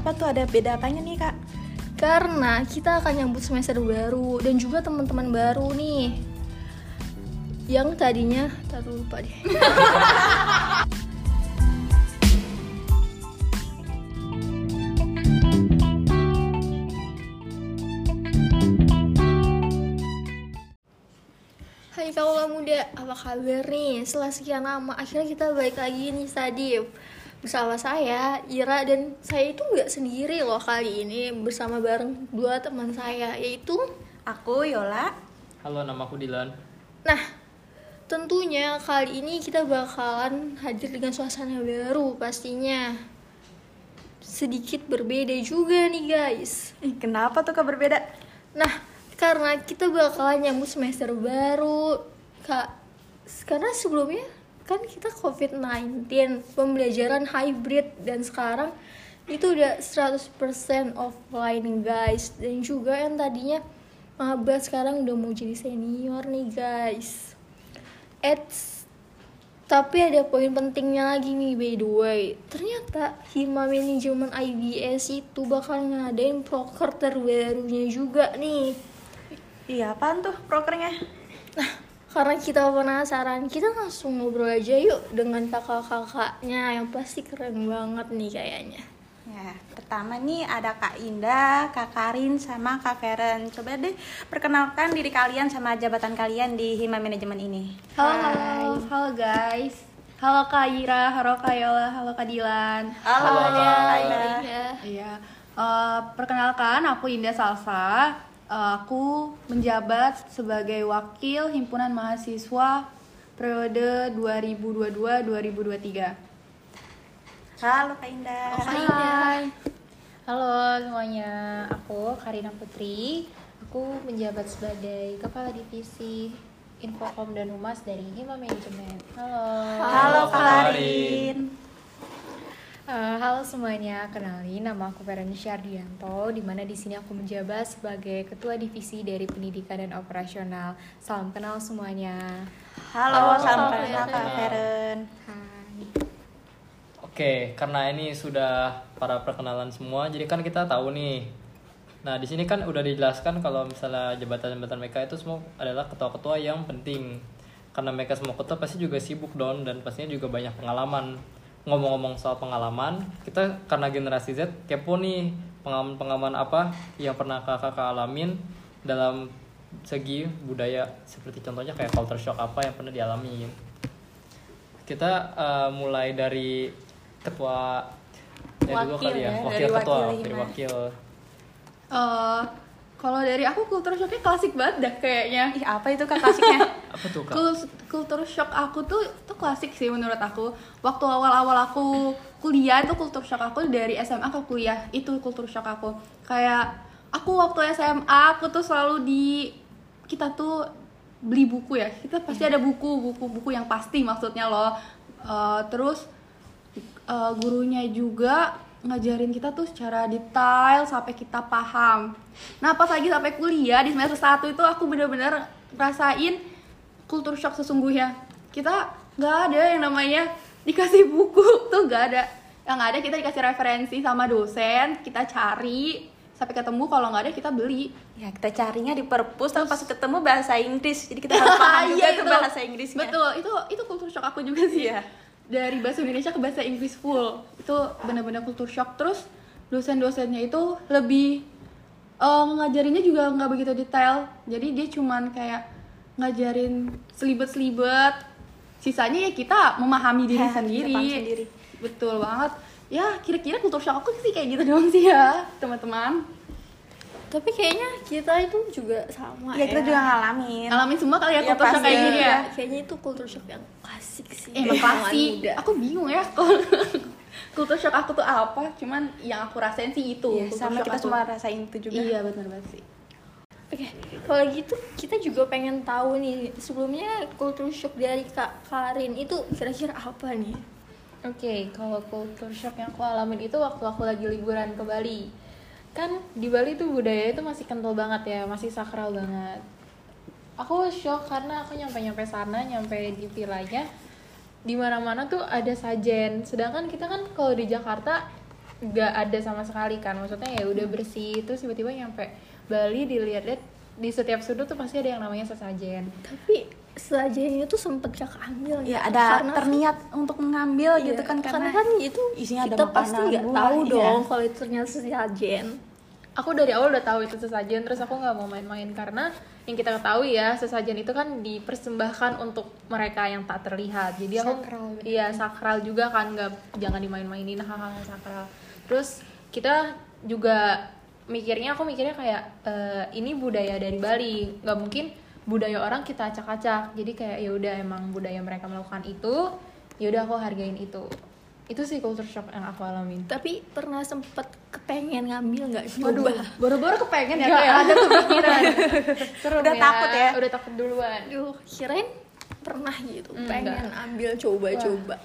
Kenapa tuh ada beda apanya nih kak? Karena kita akan nyambut semester baru dan juga teman-teman baru nih. Yang tadinya, taruh lupa deh. Hai kaula muda, apa kabar nih? Setelah sekian lama, akhirnya kita balik lagi nih Sadif Bersama saya, Ira, dan saya itu nggak sendiri loh kali ini Bersama bareng dua teman saya, yaitu Aku Yola. Halo, nama aku Dilan. Nah, tentunya kali ini kita bakalan hadir dengan suasana baru pastinya Sedikit berbeda juga nih guys kenapa tuh kak berbeda? Nah, karena kita bakalan nyambut semester baru, Kak. Karena sebelumnya kan kita COVID-19, pembelajaran hybrid dan sekarang itu udah 100% offline, guys. Dan juga yang tadinya maba sekarang udah mau jadi senior nih, guys. Eits, tapi ada poin pentingnya lagi nih by the way Ternyata Hima Manajemen IBS itu bakal ngadain proker terbarunya juga nih Iya, apaan tuh prokernya? Nah, karena kita penasaran, kita langsung ngobrol aja yuk dengan kakak-kakaknya yang pasti keren banget nih kayaknya Ya, pertama nih ada Kak Indah, Kak Karin, sama Kak Feren. Coba deh perkenalkan diri kalian sama jabatan kalian di Hima Manajemen ini. Halo, halo, halo guys. Halo Kak Ira, halo Kak Yola, halo Kak Dilan. Halo, Kak Indah. Iya. Iya. eh, perkenalkan, aku Indah Salsa. Eh, aku menjabat sebagai wakil himpunan mahasiswa periode 2022-2023. Halo Kak Indah. Oh, Kak Indah. Halo semuanya, aku Karina Putri. Aku menjabat sebagai Kepala Divisi Infocom dan Humas dari Hima Manajemen. Halo. Halo Kak Karin. Karin. Eh, halo semuanya, kenalin nama aku Feren Syardianto, di mana di sini aku menjabat sebagai Ketua Divisi dari Pendidikan dan Operasional. Salam kenal semuanya. Halo, Halo, salam kenal Kak Feren. Hai. Oke, karena ini sudah para perkenalan semua, jadi kan kita tahu nih. Nah, di sini kan udah dijelaskan kalau misalnya jabatan-jabatan mereka itu semua adalah ketua-ketua yang penting. Karena mereka semua ketua pasti juga sibuk dong dan pastinya juga banyak pengalaman. Ngomong-ngomong soal pengalaman, kita karena generasi Z kepo nih pengalaman-pengalaman apa yang pernah kakak-kakak alamin dalam segi budaya. Seperti contohnya kayak culture shock apa yang pernah dialami kita eh, mulai dari ketua ya dulu Wakil kali ya, ya, wakil dari ketua wakil wakil. Eh, kalau dari aku kultur shocknya klasik banget dah kayaknya. Ih, apa itu Kak klasiknya? apa tuh kak Kul- kultur shock aku tuh tuh klasik sih menurut aku. Waktu awal-awal aku kuliah itu kultur shock aku dari SMA ke kuliah itu kultur shock aku. Kayak aku waktu SMA aku tuh selalu di kita tuh beli buku ya. Kita pasti ada buku, buku-buku yang pasti maksudnya loh. Eh, terus eh, gurunya juga ngajarin kita tuh secara detail sampai kita paham. Nah pas lagi sampai kuliah di semester 1 itu aku bener-bener ngerasain kultur shock sesungguhnya. Kita nggak ada yang namanya dikasih buku tuh nggak ada. Yang ada kita dikasih referensi sama dosen, kita cari sampai ketemu kalau nggak ada kita beli. Ya, kita carinya di perpus tapi pas ketemu bahasa Inggris. Jadi kita harus paham juga Iya, itu. bahasa Inggrisnya. Betul, itu itu kultur shock aku juga sih. Iya. Dari bahasa Indonesia ke bahasa Inggris full. Itu benar-benar kultur shock. Terus dosen-dosennya itu lebih eh, ngajarinnya juga nggak begitu detail. Jadi dia cuman kayak ngajarin selibet-selibet. Sisanya ya kita memahami diri Ya, sendiri. sendiri. Betul banget. Ya, kira-kira kultur shock aku sih kayak gitu doang sih ya, teman-teman. Tapi kayaknya kita itu juga sama Ya, kita juga ngalamin. Ngalamin semua kali ya Iya, kultur shock kayak gini ya. Kayaknya itu kultur shock yang klasik sih Eh, emang Kalangan klasik. muda. Aku bingung ya kultur shock aku tuh apa. Cuman yang aku rasain sih itu. Iya, kultur sama shock kita aku. semua rasain itu juga. Iya, benar banget sih. Oke, kalau gitu kita juga pengen tahu nih sebelumnya kultur shock dari Kak Karin itu kira-kira apa nih? Oke, kalau culture shock yang aku alamin itu waktu aku lagi liburan ke Bali. Kan di Bali tuh budaya itu masih kental banget ya, masih sakral banget. Aku shock karena aku nyampe-nyampe sana, nyampe di villanya di mana-mana tuh ada sajen. Sedangkan kita kan kalau di Jakarta nggak ada sama sekali kan maksudnya ya udah bersih terus tiba-tiba nyampe Bali dilihat-lihat di setiap sudut tuh pasti ada yang namanya sesajen tapi sesajennya tuh sempet kakak ambil ya gitu. ada Karena- terniat untuk mengambil Iya, gitu kan karena, kan itu isinya ada kita pasti makanan, nggak tahu iya. dong kalau itu ternyata sesajen aku dari awal udah tahu itu sesajen terus aku nggak mau main-main karena yang kita ketahui ya sesajen itu kan dipersembahkan untuk mereka yang tak terlihat jadi aku Sakral, bener. iya sakral juga kan nggak jangan dimain-mainin hal-hal sakral terus kita juga mikirnya aku mikirnya kayak eh, ini budaya dari Bali nggak mungkin budaya orang kita acak-acak. Jadi kayak ya udah emang budaya mereka melakukan itu ya udah aku hargain itu. Itu sih culture shock yang aku alamin. Tapi pernah sempet kepengen ngambil nggak coba baru-baru kepengen ya kayak ada kepikiran. Serem Udah takut ya? udah takut duluan. Aduh, kirain pernah gitu Hmm, pengen enggak. ambil coba-coba.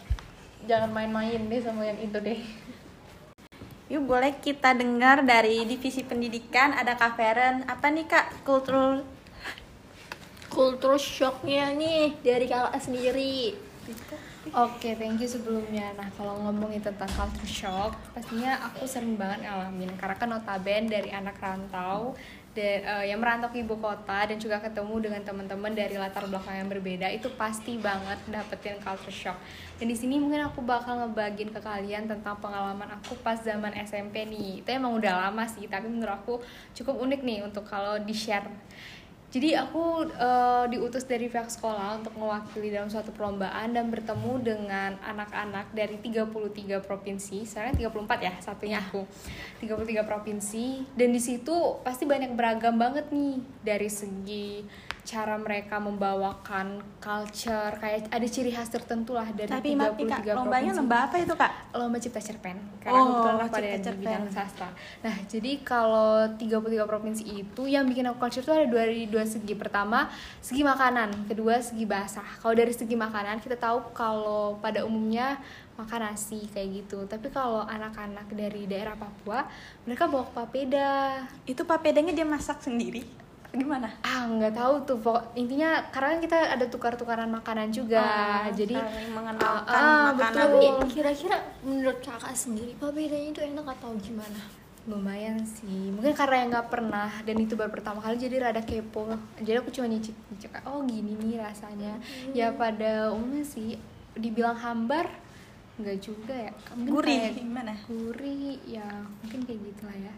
Jangan main-main deh sama yang itu deh. Yuk boleh kita dengar dari divisi pendidikan ada Kak Feren. Apa nih Kak kultur kultur shocknya nih dari kakak sendiri Oke, thank you sebelumnya. Nah, kalau ngomongin tentang culture shock, pastinya aku sering banget ngalamin karena kan notaben dari anak rantau da- eh, yang merantau ke ibu kota dan juga ketemu dengan teman-teman dari latar belakang yang berbeda itu pasti banget dapetin culture shock. Dan di sini mungkin aku bakal ngebagiin ke kalian tentang pengalaman aku pas zaman SMP nih. Itu emang udah lama sih, tapi menurut aku cukup unik nih untuk kalau di-share jadi aku eh, diutus dari pihak sekolah untuk mewakili dalam suatu perlombaan dan bertemu dengan anak-anak dari 33 provinsi. Sekarang 34 ya, satunya aku. 33 provinsi dan di situ pasti banyak beragam banget nih dari segi cara mereka membawakan culture kayak ada ciri khas tertentu lah dari Tapi maaf nih 33 Kak, lombanya provinsi lomba apa itu Kak? lomba cipta cerpen karena Oh, kebetulan aku cipta ada di cerpen. bidang sastra. Nah, jadi kalau 33 provinsi itu yang bikin aku culture itu ada dari dua segi. Pertama, segi makanan, kedua segi bahasa. Kalau dari segi makanan kita tahu kalau pada umumnya makan nasi kayak gitu. Tapi kalau anak-anak dari daerah Papua, mereka bawa papeda. Itu papedanya dia masak sendiri. Gimana? Ah, nggak tahu tuh. Pokok, intinya karena kan kita ada tukar-tukaran makanan juga. Ah, jadi mengenalkan ah, makanan. betul. kira-kira menurut kakak sendiri papedanya itu enak atau gimana lumayan sih mungkin karena yang nggak pernah dan itu baru pertama kali jadi rada kepo jadi aku cuma nyicip nyicip oh gini nih rasanya ya pada umumnya sih dibilang hambar nggak juga ya Mungkin Gurih kayak gimana? gurih ya mungkin kayak gitulah ya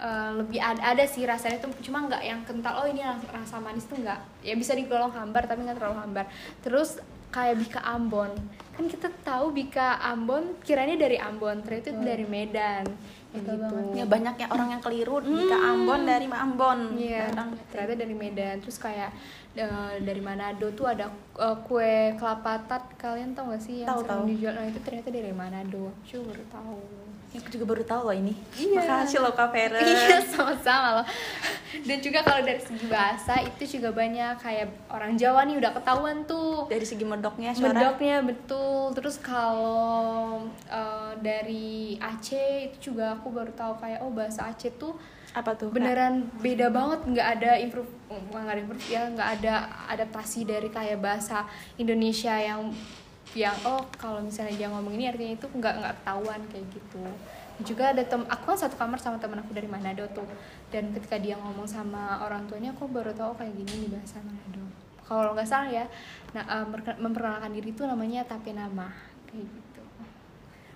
Eh, lebih ada, ada sih rasanya tuh cuma nggak yang kental oh ini ras- rasa manis tuh nggak ya bisa digolong hambar tapi nggak terlalu hambar terus kayak bika Ambon kan kita tahu bika Ambon kiranya dari Ambon ternyata itu dari Medan kayak gitu Ya banyak yang orang yang keliru jika Ambon dari Ambon. Iya, Kadang ternyata dari Medan. Terus kayak eh, dari Manado tuh ada eh, kue kelapa tart. Kalian tahu gak sih yang Tahu, sering tahu. dijual? Nah, itu ternyata dari Manado. Aku baru tahu. Aku juga baru tahu loh ini. Iya. Makasih loh Kak. Iya, sama-sama loh. Dan juga kalau dari segi bahasa itu juga banyak kayak orang Jawa nih udah ketahuan tuh Dari segi medoknya suara. Medoknya betul. Terus kalau eh, dari Aceh itu juga aku baru tahu kayak oh bahasa Aceh tuh Apa tuh? Kak? beneran beda banget nggak ada improve nggak ada improve ya nggak ada adaptasi dari kayak bahasa Indonesia yang yang oh kalau misalnya dia ngomong ini artinya itu nggak nggak ketahuan kayak gitu juga ada tem aku kan satu kamar sama temen aku dari Manado tuh dan ketika dia ngomong sama orang tuanya aku baru tahu kayak gini di bahasa Manado kalau nggak salah ya nah merke- memperkenalkan diri itu namanya tape nama kayak gitu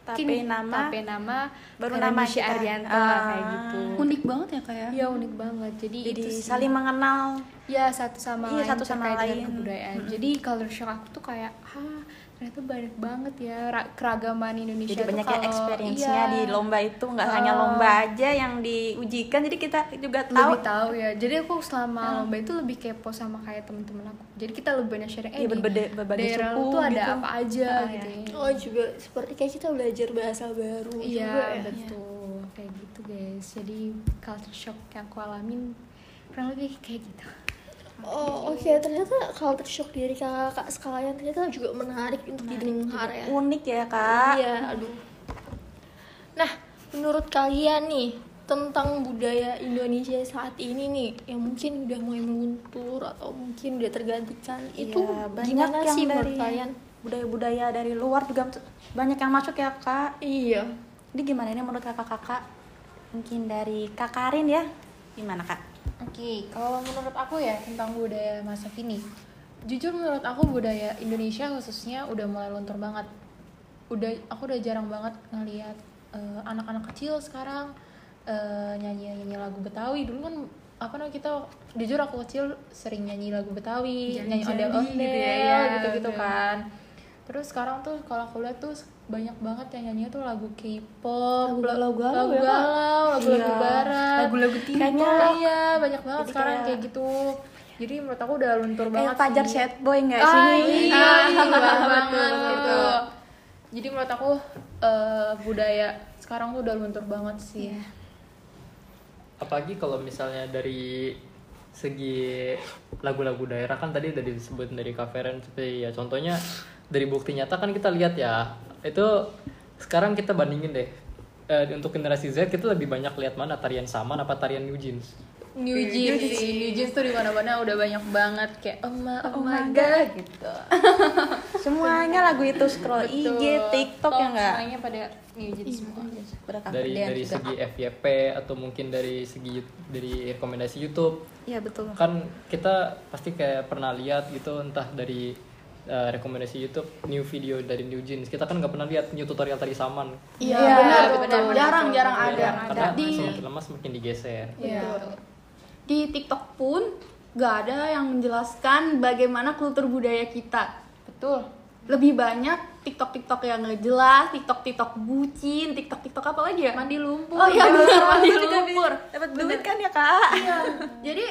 Tape Mungkin nama tape nama baru nama kita. Arianto Ah. kayak gitu unik banget ya kayak Iya unik banget. Jadi, jadi itu sih. saling mengenal. ya satu sama Iya, lain satu sama terkait dengan lain. kebudayaan. Jadi culture shock aku tuh kayak, ah ternyata banyak banget ya ra- keragaman Indonesia. Jadi tuh banyak ya kalau- experience-nya iya, di lomba itu nggak Ah. hanya lomba aja yang diujikan. Jadi kita juga tahu lebih tahu ya. Jadi aku selama lomba itu lebih kepo sama kayak temen-temen aku. Jadi kita lebih banyak sharing. Iya, di berbeda- berbagai daerah suku tuh ada gitu. apa aja Ah, gitu. iya. ya. oh juga seperti kayak kita belajar bahasa baru Iya juga ya betul kayak gitu guys. Jadi culture shock yang aku alamin kurang lebih kayak gitu. Oh oke ternyata culture shock dari kakak sekalian ternyata juga menarik untuk didengar ya. unik ya kak. Iya aduh. Nah menurut kalian nih tentang budaya Indonesia saat ini nih yang mungkin udah mulai meluntur atau mungkin udah tergantikan itu Iya, banyak gimana yang sih dari kalian? budaya-budaya dari luar juga banyak yang masuk ya kak. Iya. Ini gimana ini menurut kakak-kakak? Mungkin dari Kak Karin ya. Gimana kak? Oke, kalau menurut aku ya tentang budaya masa kini, jujur menurut aku budaya Indonesia khususnya udah mulai luntur banget. Udah, aku udah jarang banget ngeliat eh, anak-anak kecil sekarang eh, nyanyi nyanyi lagu Betawi. Dulu kan apa namanya kita, jujur aku kecil sering nyanyi lagu Betawi, nyanyi ondel-ondel gitu ya, ya, gitu-gitu bener. kan. Terus sekarang tuh kalau aku lihat tuh banyak banget yang nyanyi tuh lagu K-pop, Lagu- lagu galau lagu ya, galau, lagu-lagu Iya. barat, Lagu-lagu timur. Kayaknya- iya banyak banget Jadi sekarang kayak- kayak gitu jadi menurut aku udah luntur banget Kayak Fajar sih. Sad Boy nggak ah, sih? iya iya banget gitu jadi menurut aku eh, budaya sekarang tuh udah luntur banget sih Iya. apalagi kalau misalnya dari segi lagu-lagu daerah kan tadi udah disebut dari Kaveren seperti ya contohnya dari bukti nyata kan kita lihat ya. Itu sekarang kita bandingin deh. Eh, untuk generasi Z kita lebih banyak lihat mana tarian saman apa tarian New Jeans? New Jeans sih. New Jeans tuh di mana-mana udah banyak banget. Kayak oh my, oh my my god. Gitu. Semuanya lagu itu scroll IG, Betul. TikTok ya nggak? semuanya pada New Jeans semua. Berkah dari dari juga. segi FYP atau mungkin dari segi dari rekomendasi YouTube. Iya betul. kan kita pasti kayak pernah lihat gitu entah dari uh, rekomendasi YouTube new video dari New Jeans kita kan nggak pernah lihat new tutorial tari saman Iya, Iya, benar, betul, betul. betul, Jarang, jarang ada. Ya, karena Di semakin lama semakin digeser Iya. di TikTok pun gak ada yang menjelaskan bagaimana kultur budaya kita. betul Lebih banyak TikTok TikTok yang nggak jelas, TikTok TikTok bucin, TikTok TikTok apa lagi ya? mandi lumpur Oh iya benar mandi lumpur. Dapat duit kan ya kak? Iya. Jadi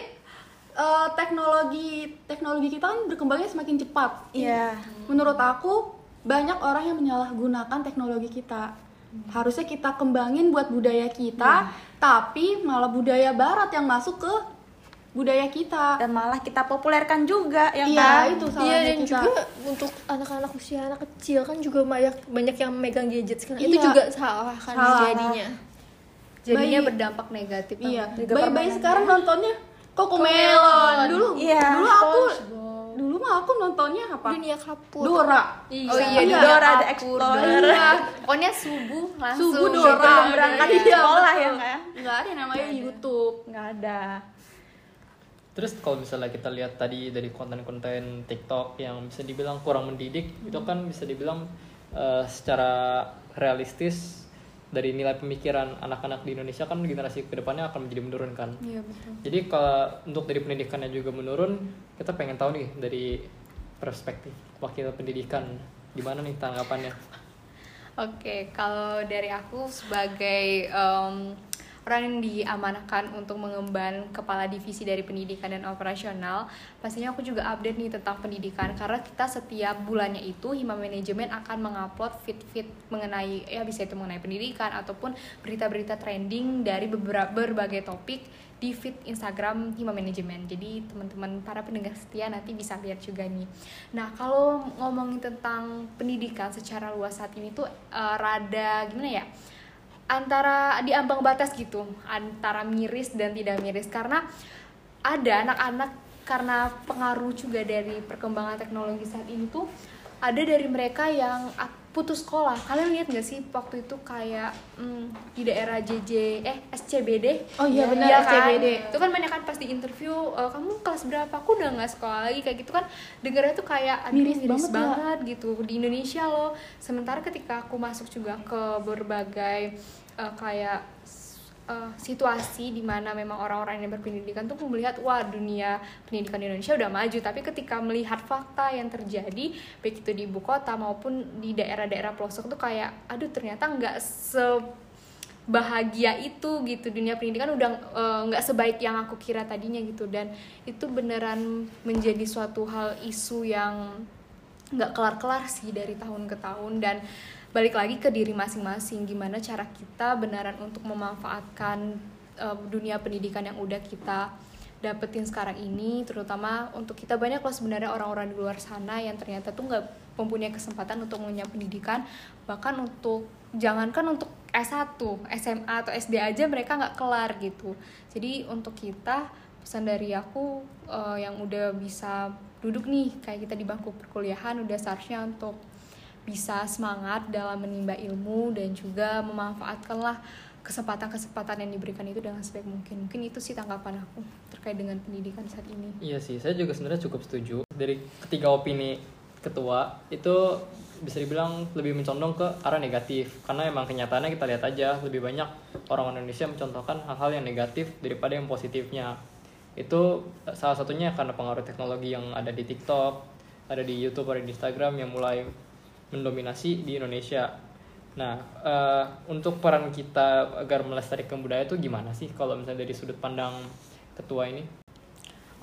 eh, teknologi teknologi kita kan berkembangnya semakin cepat. Iya. Menurut aku banyak orang yang menyalahgunakan teknologi kita. Harusnya kita kembangin buat budaya kita, tapi malah budaya barat yang masuk ke budaya kita. Dan malah kita populerkan juga ya Iya, kan? itu Iya salahnya dan kita. juga untuk anak-anak usia anak kecil kan juga banyak banyak yang megang gadget sekarang itu Iya. juga salah kan Salah. jadinya. jadinya Bayi- berdampak negatif Iya, bayi-bayi sekarang nontonnya Cocomelon. Dulu, Iya. dulu aku dulu mah aku nontonnya apa? Dunia kapur. Dora. Oh iya, Dora the Kapur, Explorer. Iya. pokoknya subuh langsung Subuh. Dora Sebelum berangkat Iya, sekolah ya kan? Nggak ada yang namanya YouTube. Nggak ada. terus kalau misalnya kita lihat tadi dari konten-konten TikTok yang bisa dibilang kurang mendidik itu kan bisa dibilang eh, secara realistis dari nilai pemikiran anak-anak di Indonesia kan generasi ke depannya akan menjadi menurun kan iya betul Jadi kalau untuk dari pendidikannya juga menurun, kita pengen tahu nih dari perspektif wakil pendidikan gimana nih tanggapannya? Oke, kalau dari aku sebagai em, orang yang diamanahkan untuk mengemban kepala divisi dari pendidikan dan operasional, pastinya aku juga update nih tentang pendidikan karena kita setiap bulannya itu Hima Manajemen akan mengupload fit-fit mengenai ya bisa itu mengenai pendidikan ataupun berita-berita trending dari beberapa berbagai topik di feed Instagram Hima Manajemen. Jadi teman-teman para pendengar setia nanti bisa lihat juga nih. Nah kalau ngomongin tentang pendidikan secara luas saat ini tuh eh, rada gimana ya? Antara di ambang batas gitu, antara miris dan tidak miris. Karena ada anak-anak karena pengaruh juga dari perkembangan teknologi saat ini tuh ada dari mereka yang putus sekolah. Kalian lihat nggak sih waktu itu kayak hmm, di daerah JJ eh SCBD? Oh iya, benar, Iya kan? SCBD. Itu kan banyak kan pas di interview "Eh, kamu kelas berapa? Aku udah nggak sekolah lagi kayak gitu kan. Dengarnya tuh kayak Miris miris, banget ya. banget gitu di Indonesia loh. Sementara ketika aku masuk juga ke berbagai eh, kayak eh, situasi di mana memang orang-orang yang berpendidikan tuh melihat wah dunia pendidikan di Indonesia udah maju. Tapi ketika melihat fakta yang terjadi baik itu di ibu kota maupun di daerah-daerah pelosok tuh kayak aduh ternyata nggak se bahagia itu gitu. Dunia pendidikan udah eh, nggak sebaik yang aku kira tadinya gitu. Dan itu beneran menjadi suatu hal isu yang nggak kelar-kelar sih dari tahun ke tahun. Dan balik lagi ke diri masing-masing. Gimana cara kita beneran untuk memanfaatkan eh, dunia pendidikan yang udah kita dapetin sekarang ini terutama untuk kita banyak loh sebenarnya orang-orang di luar sana yang ternyata tuh nggak mempunyai kesempatan untuk mengenyam pendidikan. Bahkan untuk jangankan untuk S1, SMA atau SD aja mereka nggak kelar gitu. Jadi untuk kita pesan dari aku eh, yang udah bisa duduk nih kayak kita di bangku perkuliahan udah seharusnya untuk bisa semangat dalam menimba ilmu dan juga memanfaatkanlah kesempatan-kesempatan yang diberikan itu dengan sebaik mungkin. Mungkin itu sih tanggapan aku terkait dengan pendidikan saat ini. Iya sih, saya juga sebenarnya cukup setuju. Dari ketiga opini ketua itu bisa dibilang lebih mencondong ke arah negatif karena emang kenyataannya kita lihat aja lebih banyak orang Indonesia mencontohkan hal-hal yang negatif daripada yang positifnya itu salah satunya karena pengaruh teknologi yang ada di TikTok ada di YouTube ada di Instagram yang mulai mendominasi di Indonesia. Nah eh, untuk peran kita agar melestarikan budaya itu gimana sih kalau misalnya dari sudut pandang ketua ini?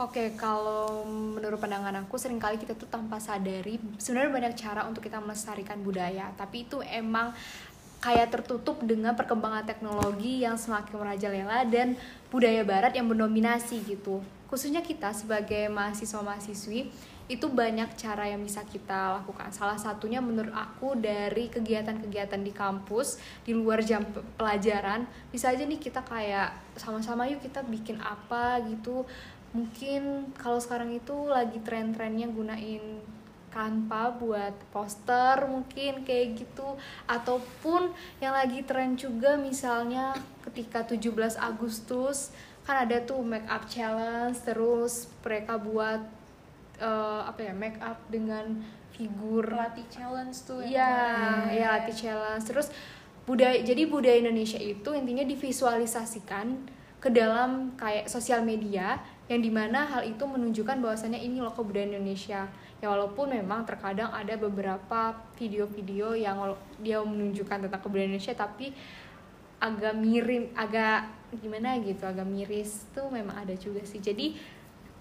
Oke, kalau menurut pandangan aku sering kali kita tuh tanpa sadari sebenarnya banyak cara untuk kita melestarikan budaya, tapi itu emang kayak tertutup dengan perkembangan teknologi yang semakin merajalela dan budaya barat yang mendominasi gitu. Khususnya kita sebagai mahasiswa-mahasiswi itu banyak cara yang bisa kita lakukan. Salah satunya menurut aku dari kegiatan-kegiatan di kampus di luar jam pe- pelajaran. Bisa aja nih kita kayak sama-sama yuk kita bikin apa gitu. Mungkin kalau sekarang itu lagi tren-trennya gunain Canva buat poster mungkin kayak gitu ataupun yang lagi tren juga misalnya ketika 17 Agustus kan ada tuh make up challenge terus mereka buat eh, apa ya make up dengan figur Pelatih challenge tuh Iya, kemarin. ya latih challenge. Terus budaya jadi budaya Indonesia itu intinya divisualisasikan ke dalam kayak sosial media yang di mana hal itu menunjukkan bahwasannya ini loh kebudayaan Indonesia. Ya walaupun memang terkadang ada beberapa video-video yang dia menunjukkan tentang kebudayaan Indonesia tapi agak mirim, agak gimana gitu, agak miris tuh memang ada juga sih. Jadi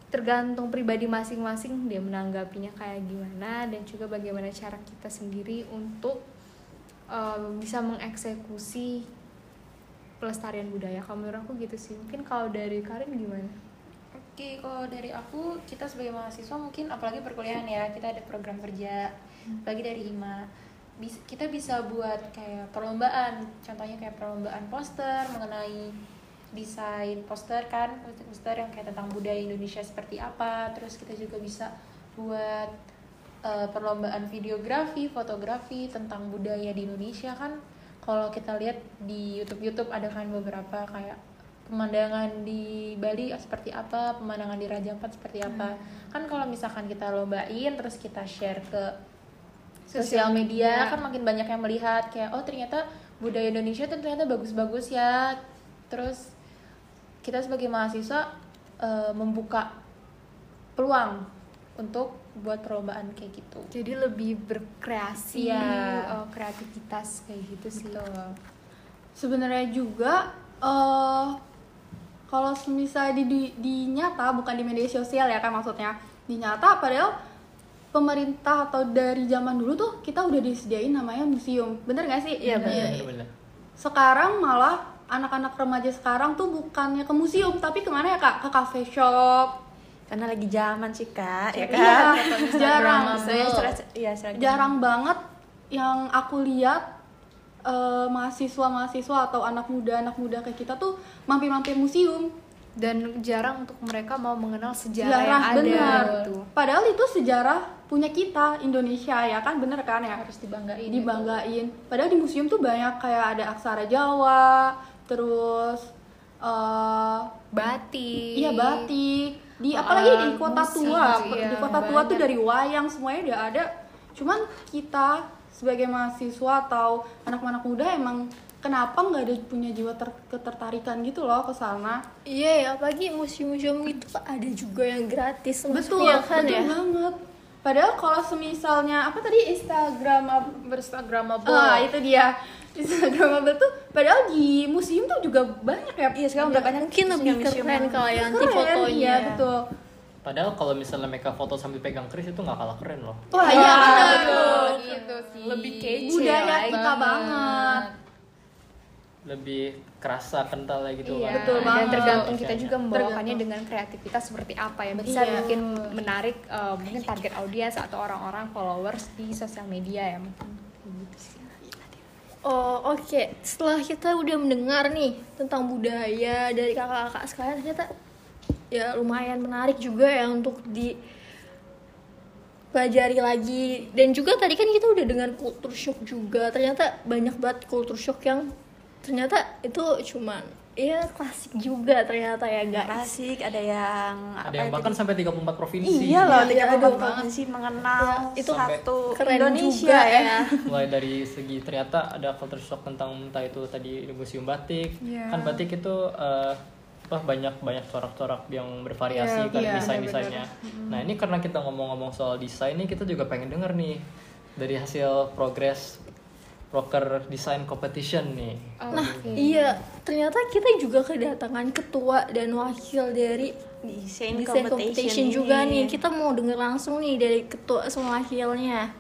tergantung pribadi masing-masing dia menanggapinya kayak gimana dan juga bagaimana cara kita sendiri untuk eh, bisa mengeksekusi pelestarian budaya. Kalau menurut aku gitu sih. Mungkin kalau dari Karin gimana? Oke, kalau dari aku kita sebagai mahasiswa mungkin apalagi perkuliahan ya kita ada program kerja, bagi dari hima, kita bisa buat kayak perlombaan, contohnya kayak perlombaan poster mengenai desain poster kan, poster yang kayak tentang budaya Indonesia seperti apa, terus kita juga bisa buat eh, perlombaan videografi, fotografi tentang budaya di Indonesia kan. Kalau kita lihat di YouTube YouTube ada kan beberapa kayak pemandangan di Bali seperti apa, pemandangan di Raja Ampat seperti apa. Kan kalau misalkan kita lombain terus kita share ke sosial media kan makin banyak yang melihat kayak oh ternyata budaya Indonesia tuh ternyata bagus-bagus ya. Terus kita sebagai mahasiswa eh, membuka peluang untuk buat perlombaan kayak gitu. Jadi lebih berkreasi, Iya. eh, kreativitas kayak gitu sih. sebenarnya juga eh kalau misalnya di, di di nyata bukan di media sosial ya kan maksudnya di nyata padahal pemerintah atau dari zaman dulu tuh kita udah disediain namanya museum bener gak sih Iya, bener. Iya, bener. sekarang malah anak-anak remaja sekarang tuh bukannya ke museum tapi ke mana ya kak? Ke cafe shop. Karena lagi zaman sih kak, ya Iya, kan? jarang. Saya Instagram- iya, Instagram. jarang banget yang aku lihat eh, mahasiswa-mahasiswa atau anak muda anak muda kayak kita tuh mampir-mampir museum. Dan jarang untuk mereka mau mengenal sejarah, sejarah yang ada gitu. padahal itu sejarah punya kita Indonesia ya kan? Bener kan ya? Harus dibanggain. dibanggain. Padahal di museum tuh banyak kayak ada aksara Jawa terus eh Batik. iya batik di Uh, apalagi di kota musik, tua iya, di kota tua tuh banyak. dari wayang semuanya udah ada cuman kita sebagai mahasiswa atau anak-anak muda emang kenapa nggak ada punya jiwa ter- ketertarikan gitu loh ke sana Iya ya, apalagi museum-museum itu ada juga yang gratis betul masuknya kan betul ya. banget padahal kalau semisalnya apa tadi Instagram Berstagramable. ah itu dia Instagramable tuh padahal di museum tuh juga banyak ya Iya, sekarang udah banyak Mungkin lebih keren kalau yang nanti Keren, fotonya. iya betul Padahal kalau misalnya mereka foto sambil pegang keris itu nggak kalah keren loh. wah iya benar tuh gitu sih. Lebih kece budaya kita banget Lebih kerasa kental ya gitu Iya, kan. Betul dan banget. tergantung kita juga membawakannya Tergantung. dengan kreativitas seperti apa ya bisa Iya. mungkin menarik eh, mungkin target audiens atau orang-orang followers di sosial media ya mungkin. Oh oke, setelah kita udah mendengar nih tentang budaya dari kakak-kakak sekalian ternyata ya lumayan menarik juga ya untuk di pelajari lagi. Dan juga tadi kan kita udah dengar culture shock juga. Ternyata banyak banget culture shock yang ternyata itu cuman ya klasik juga ternyata ya guys. Klasik, ada yang ada yang bahkan sampai 34 provinsi. Iya loh, Iya, 34 aduh. provinsi mengenal Ya, itu satu keren Indonesia juga ya. ya. Mulai dari segi ternyata ada culture shock tentang entah itu tadi di museum batik. Iya. kan batik itu eh, apa banyak banyak corak-corak yang bervariasi Iya, kan iya, desain-desainnya. nah ini karena kita ngomong-ngomong soal desain nih kita juga pengen denger nih dari hasil progres broker design competition nih. Nah iya. Ternyata kita juga kedatangan ketua dan wakil dari Desain, desain competition, juga ini. nih. Kita mau denger langsung nih dari ketua sama wakilnya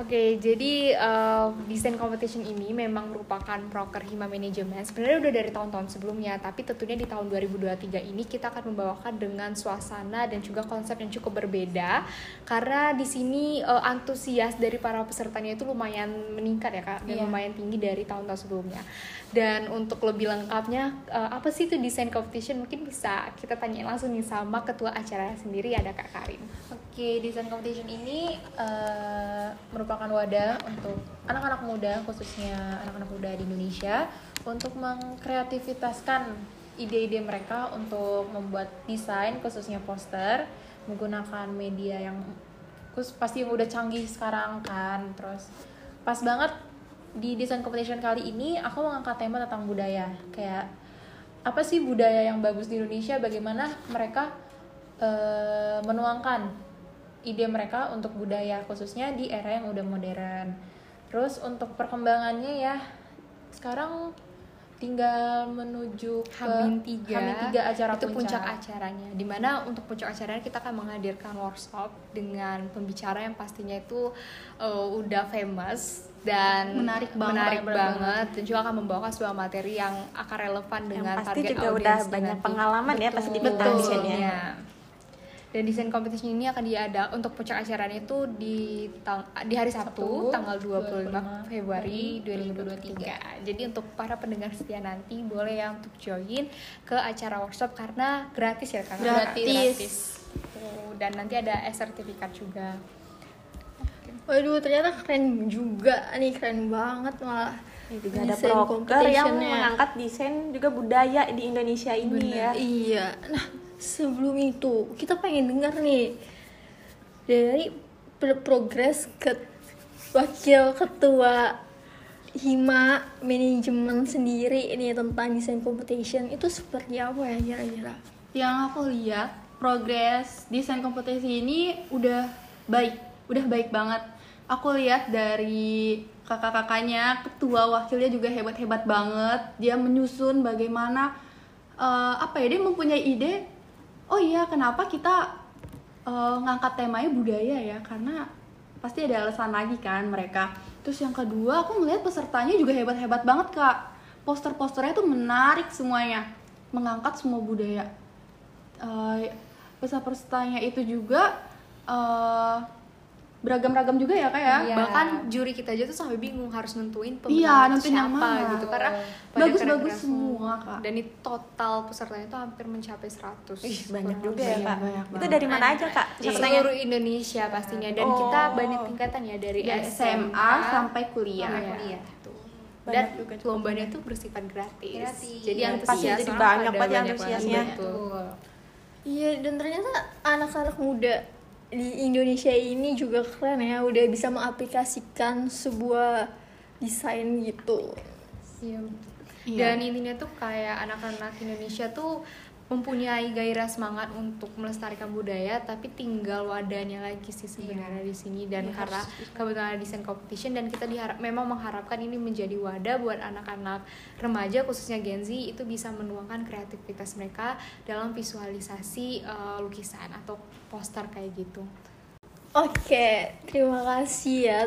Oke, jadi eh, desain competition ini memang merupakan proker Hima Management. Sebenarnya udah dari tahun-tahun sebelumnya, tapi tentunya di tahun 2023 ini kita akan membawakan dengan suasana dan juga konsep yang cukup berbeda. Karena di sini eh, antusias dari para pesertanya itu lumayan meningkat ya kak, dan Iya. lumayan tinggi dari tahun-tahun sebelumnya. Dan untuk lebih lengkapnya, eh, apa sih itu desain competition? Mungkin bisa kita tanyain langsung nih sama ketua acara sendiri ada kak Karin. Oke, desain competition ini eh, merupakan wadah untuk anak-anak muda, khususnya anak-anak muda di Indonesia, untuk mengkreativitaskan ide-ide mereka untuk membuat desain, khususnya poster, menggunakan media yang pasti yang udah canggih sekarang kan. Terus pas banget di desain competition kali ini aku mengangkat tema tentang budaya, kayak apa sih budaya yang bagus di Indonesia, bagaimana mereka eh, menuangkan ide mereka untuk budaya khususnya di era yang udah modern. Terus untuk perkembangannya ya sekarang tinggal menuju ke Hamin tiga, Hamin tiga acara itu puncak puncak. acaranya. Di mana untuk puncak acaranya kita akan menghadirkan workshop dengan pembicara yang pastinya itu uh, udah famous dan Menarik banget, menarik bener banget dan juga akan membawakan sebuah materi yang akan relevan Yang dengan pasti target juga udah banyak nanti. pengalaman ya pasti di Betul. desainnya. ya. Dan desain competition ini akan diada untuk puncak acaranya itu di tang- di hari Sabtu, Sabtu, tanggal 25 25 Februari 2023. Jadi untuk para pendengar setia nanti boleh ya untuk join ke acara workshop karena gratis ya kan? Gratis. Tuh, Dan nanti ada e-sertifikat juga. Waduh ternyata keren juga nih keren banget malah Ini juga ada proker yang mengangkat desain juga budaya di Indonesia ini ya. Iya. Nah, sebelum itu kita pengen dengar nih dari pro- progres ke wakil ketua Hima manajemen sendiri ini tentang desain competition itu seperti apa ya kira-kira? yang aku lihat progres desain kompetisi ini udah baik udah baik banget aku lihat dari kakak-kakaknya ketua wakilnya juga hebat-hebat banget. Dia menyusun bagaimana eh, apa ya dia mempunyai ide oh iya kenapa kita eh, ngangkat temanya budaya ya? Karena pasti ada alasan lagi kan mereka. Terus yang kedua aku melihat pesertanya juga hebat-hebat banget kak. Poster-posternya tuh menarik semuanya. Mengangkat semua budaya. Eh, peserta-pesertanya itu juga eh, beragam-ragam juga ya kak ya Iya. Bahkan juri kita aja tuh sampai bingung harus nentuin Iya, pemenang nentuin yang siapa mana. gitu karena Bagus-bagus semua, Kak. Dan ini total pesertanya itu hampir mencapai 100. Ih, banyak juga ya, Iya, Kak. banyak Itu dari mana aja, Kak? Di Pesertanya? seluruh Indonesia pastinya dan Oh. kita banyak tingkatan ya dari Dari SMA, SMA sampai kuliah. sampai kuliah tuh. Banyak Dan juga tuh. lombanya tuh bersifat gratis. Gratis. Jadi Dan antusias pasti jadi orang banyak banget yang antusiasnya. Iya dan ternyata anak-anak muda di Indonesia ini juga keren ya udah bisa mengaplikasikan sebuah desain gitu. Iya. Iya. Dan intinya tuh kayak anak-anak Indonesia tuh mempunyai gairah semangat untuk melestarikan budaya, tapi tinggal wadahnya lagi sih sebenarnya di sini. Dan karena kebetulan ada desain competition dan kita diharap memang mengharapkan ini menjadi wadah buat anak-anak remaja khususnya Gen Z itu bisa menuangkan kreativitas mereka dalam visualisasi eh, lukisan atau poster kayak gitu. Oke, terima kasih ya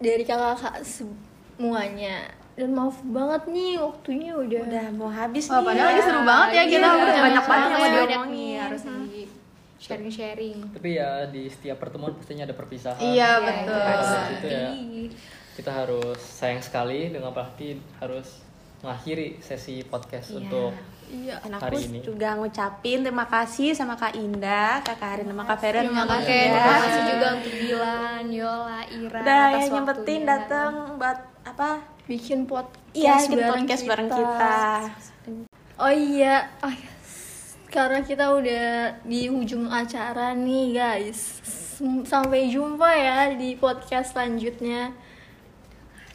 dari kakak-kakak semuanya. Dan maaf banget nih waktunya udah. Udah mau habis Wah, nih. padahal lagi seru banget ya kita Iya, udah banyak banget yang mau diomongin. nih harus di sharing-sharing. tapi ya di setiap pertemuan pastinya ada perpisahan Iya Ya, betul. itu Nah, pasti. itu ya kita harus sayang sekali dengan pasti harus mengakhiri sesi podcast Iya. untuk Iya. Dan aku Hari ini. juga ngucapin terima kasih sama Kak Indah, Kak Karin, sama Kak Feren. Terima kasih. Terima kasih juga untuk Dilan, Yola, Ira Udah atas yang nyempetin datang buat apa? Bikin podcast Iya, bikin bareng podcast bareng kita. Oh iya, oh, karena kita udah di ujung acara nih guys. Sampai jumpa ya di podcast selanjutnya.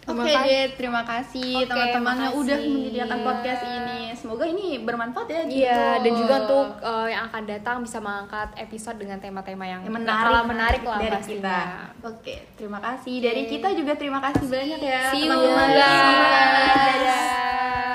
Terima Oke deh, terima kasih teman-teman yang udah menyediakan podcast ini. Semoga ini bermanfaat ya. gitu. Iya, dan juga untuk uh, yang akan datang bisa mengangkat episode dengan tema-tema yang, Yang menarik, menarik lah dari pastinya. kita. Oke, terima kasih. Dari kita juga terima kasih banyak ya See you teman-teman. guys. Dadah.